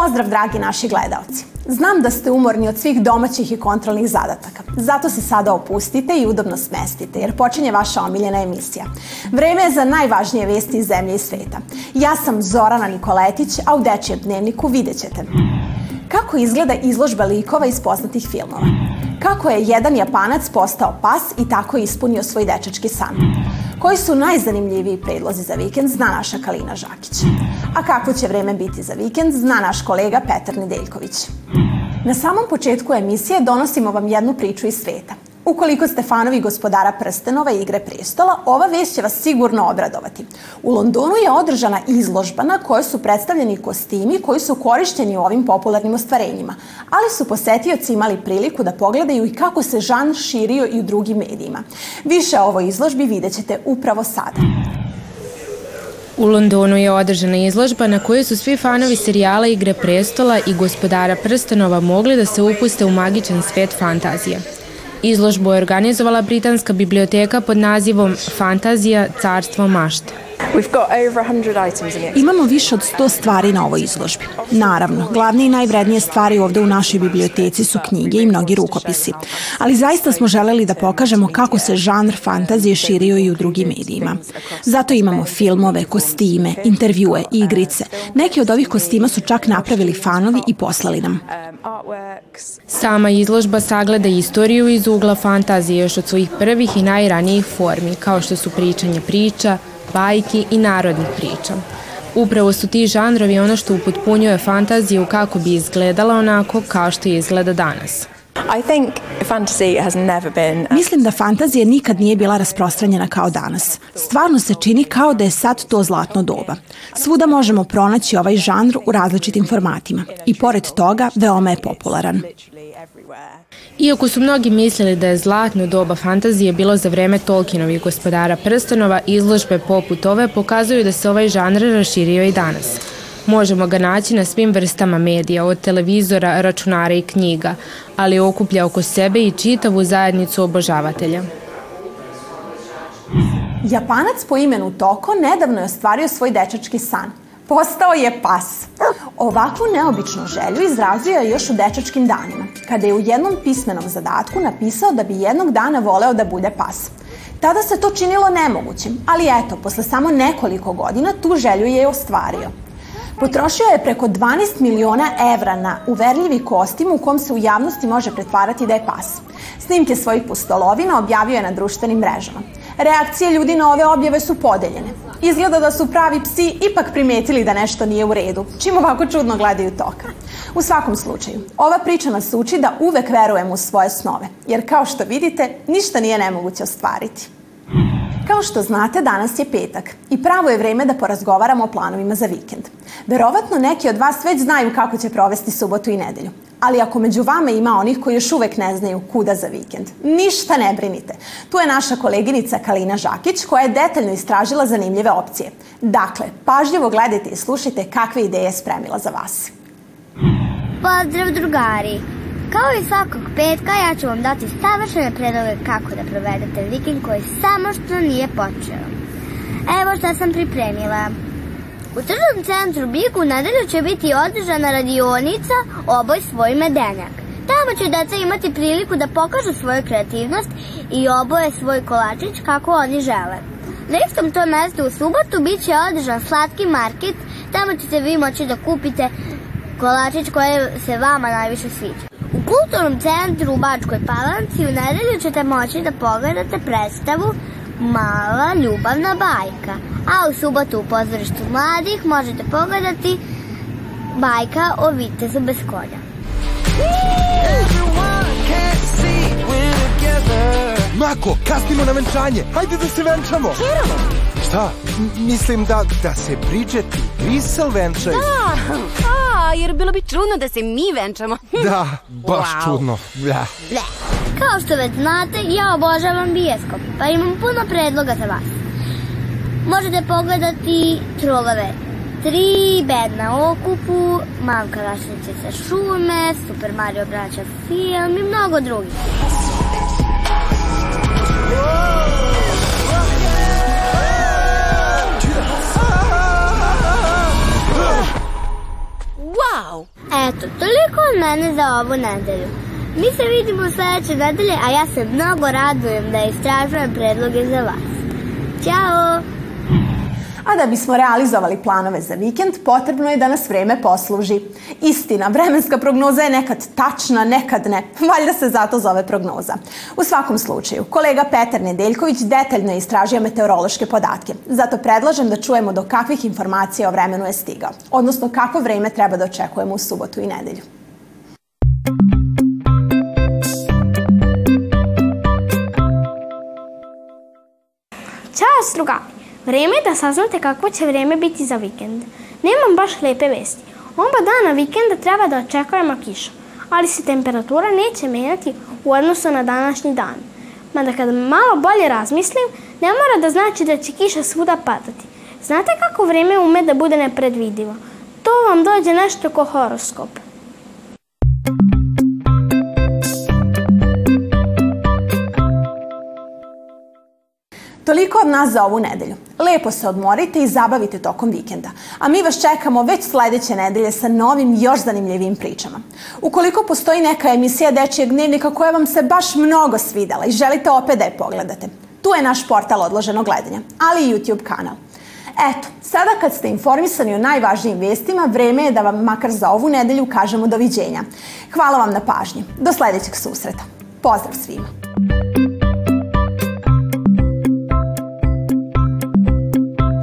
Pozdrav dragi naši gledalci! Znam da ste umorni od svih domaćih i kontrolnih zadataka. Zato se sada opustite i udobno smestite, jer počinje vaša omiljena emisija. Vreme je za najvažnije vesti iz zemlje i sveta. Ja sam Zorana Nikoletić, a u Dečijem dnevniku vidjet ćete kako izgleda izložba likova iz poznatih filmova kako je jedan Japanac postao pas i tako ispunio svoj dečački san. Koji su najzanimljiviji predlozi za vikend zna naša Kalina Žakić. A kako će vreme biti za vikend zna naš kolega Petar Nedeljković. Na samom početku emisije donosimo vam jednu priču iz sveta. Ukoliko ste fanovi gospodara Prstenova i Igre prestola, ova vest će vas sigurno obradovati. U Londonu je održana izložba na kojoj su predstavljeni kostimi koji su korišćeni u ovim popularnim ostvarenjima, ali su posetioci imali priliku da pogledaju i kako se žan širio i u drugim medijima. Više o ovoj izložbi vidjet ćete upravo sada. U Londonu je održana izložba na kojoj su svi fanovi serijala Igre prestola i gospodara Prstenova mogli da se upuste u magičan svet fantazije. Izložbu je organizovala Britanska biblioteka pod nazivom Fantazija, carstvo mašte. Imamo više od 100 stvari na ovoj izložbi. Naravno, glavne i najvrednije stvari ovde u našoj biblioteci su knjige i mnogi rukopisi. Ali zaista smo želeli da pokažemo kako se žanr fantazije širio i u drugim medijima. Zato imamo filmove, kostime, intervjue, igrice. Neki od ovih kostima su čak napravili fanovi i poslali nam. Sama izložba sagleda istoriju iz ugla fantazije još od svojih prvih i najranijih formi, kao što su pričanje priča, bajki i narodnih priča. Upravo su ti žanrovi ono što upotpunjuje fantaziju kako bi izgledala onako kao što izgleda danas. I think fantasy has never been... Mislim da fantazija nikad nije bila rasprostranjena kao danas. Stvarno se čini kao da je sad to zlatno doba. Svuda možemo pronaći ovaj žanr u različitim formatima i pored toga veoma je popularan. Iako su mnogi mislili da je zlatno doba fantazije bilo za vreme Tolkienovih gospodara prstenova, izložbe poput ove pokazuju da se ovaj žanr raširio i danas. Možemo ga naći na svim vrstama medija, od televizora, računara i knjiga, ali okuplja oko sebe i čitavu zajednicu obožavatelja. Japanac po imenu Toko nedavno je ostvario svoj dečački san. Postao je pas. Ovakvu neobičnu želju izrazio je još u dečačkim danima, kada je u jednom pismenom zadatku napisao da bi jednog dana voleo da bude pas. Tada se to činilo nemogućim, ali eto, posle samo nekoliko godina tu želju je ostvario. Potrošio je preko 12 miliona evra na uverljivi kostim u kom se u javnosti može pretvarati da je pas. Snimke svojih pustolovina objavio je na društvenim mrežama. Reakcije ljudi na ove objave su podeljene. Izgleda da su pravi psi ipak primetili da nešto nije u redu, čim ovako čudno gledaju toka. U svakom slučaju, ova priča nas uči da uvek verujemo u svoje snove, jer kao što vidite, ništa nije nemoguće ostvariti. Kao što znate, danas je petak i pravo je vreme da porazgovaramo o planovima za vikend. Verovatno neki od vas već znaju kako će provesti subotu i nedelju. Ali ako među vama ima onih koji još uvek ne znaju kuda za vikend, ništa ne brinite. Tu je naša koleginica Kalina Žakić koja je detaljno istražila zanimljive opcije. Dakle, pažljivo gledajte i slušajte kakve ideje je spremila za vas. Pozdrav drugari! Kao i svakog petka ja ću vam dati savršene predloge kako da provedete vikend koji samo što nije počeo. Evo šta sam pripremila. U tržnom centru Biku nedelju će biti održana radionica Oboj svoj medenjak. Tamo će deca imati priliku da pokažu svoju kreativnost i oboje svoj kolačić kako oni žele. Na istom to mestu u subotu bit će održan slatki market, tamo ćete vi moći da kupite kolačić koje se vama najviše sviđa. U kulturnom centru u Bačkoj Palanci u nedelju ćete moći da pogledate predstavu Mala ljubavna bajka. A u subotu u pozorištu mladih možete pogledati bajka o vitezu bez konja. Mako, kasnimo na venčanje. Hajde da se venčamo. Čerovo. Šta? mislim da, da se Bridget i Brisel venčaju. Da, a, jer bilo bi čudno da se mi venčamo. Da, baš wow. čudno. Bleh. Da. Bleh. Kao što već znate, ja obožavam bioskop, pa imam puno predloga za vas. Možete pogledati Trolove, Tri bed na okupu, Mamka rašniće sa šume, Super Mario braća film i mnogo drugih. Wow! Eto, toliko od mene za ovu nedelju. Mi se vidimo sledeće nedelje, a ja se mnogo radujem da istražujem predloge za vas. Ćao! A da bismo realizovali planove za vikend, potrebno je da nas vreme posluži. Istina, vremenska prognoza je nekad tačna, nekad ne. Valjda se zato zove prognoza. U svakom slučaju, kolega Petar Nedeljković detaljno je istražio meteorološke podatke. Zato predlažem da čujemo do kakvih informacija o vremenu je stigao, odnosno kako vreme treba da očekujemo u subotu i nedelju. nas, drugari. Vreme je da saznate kako će vreme biti za vikend. Nemam baš lepe vesti. Oba dana vikenda treba da očekujemo kišu, ali se temperatura neće menjati u odnosu na današnji dan. Mada kada malo bolje razmislim, ne mora da znači da će kiša svuda padati. Znate kako vreme ume da bude nepredvidivo? To vam dođe nešto ko horoskop. toliko od nas za ovu nedelju. Lepo se odmorite i zabavite tokom vikenda. A mi vas čekamo već sledeće nedelje sa novim, još zanimljivim pričama. Ukoliko postoji neka emisija Dečijeg dnevnika koja vam se baš mnogo svidela i želite opet da je pogledate, tu je naš portal odloženo gledanja, ali i YouTube kanal. Eto, sada kad ste informisani o najvažnijim vestima, vreme je da vam makar za ovu nedelju kažemo doviđenja. Hvala vam na pažnji. Do sledećeg susreta. Pozdrav svima!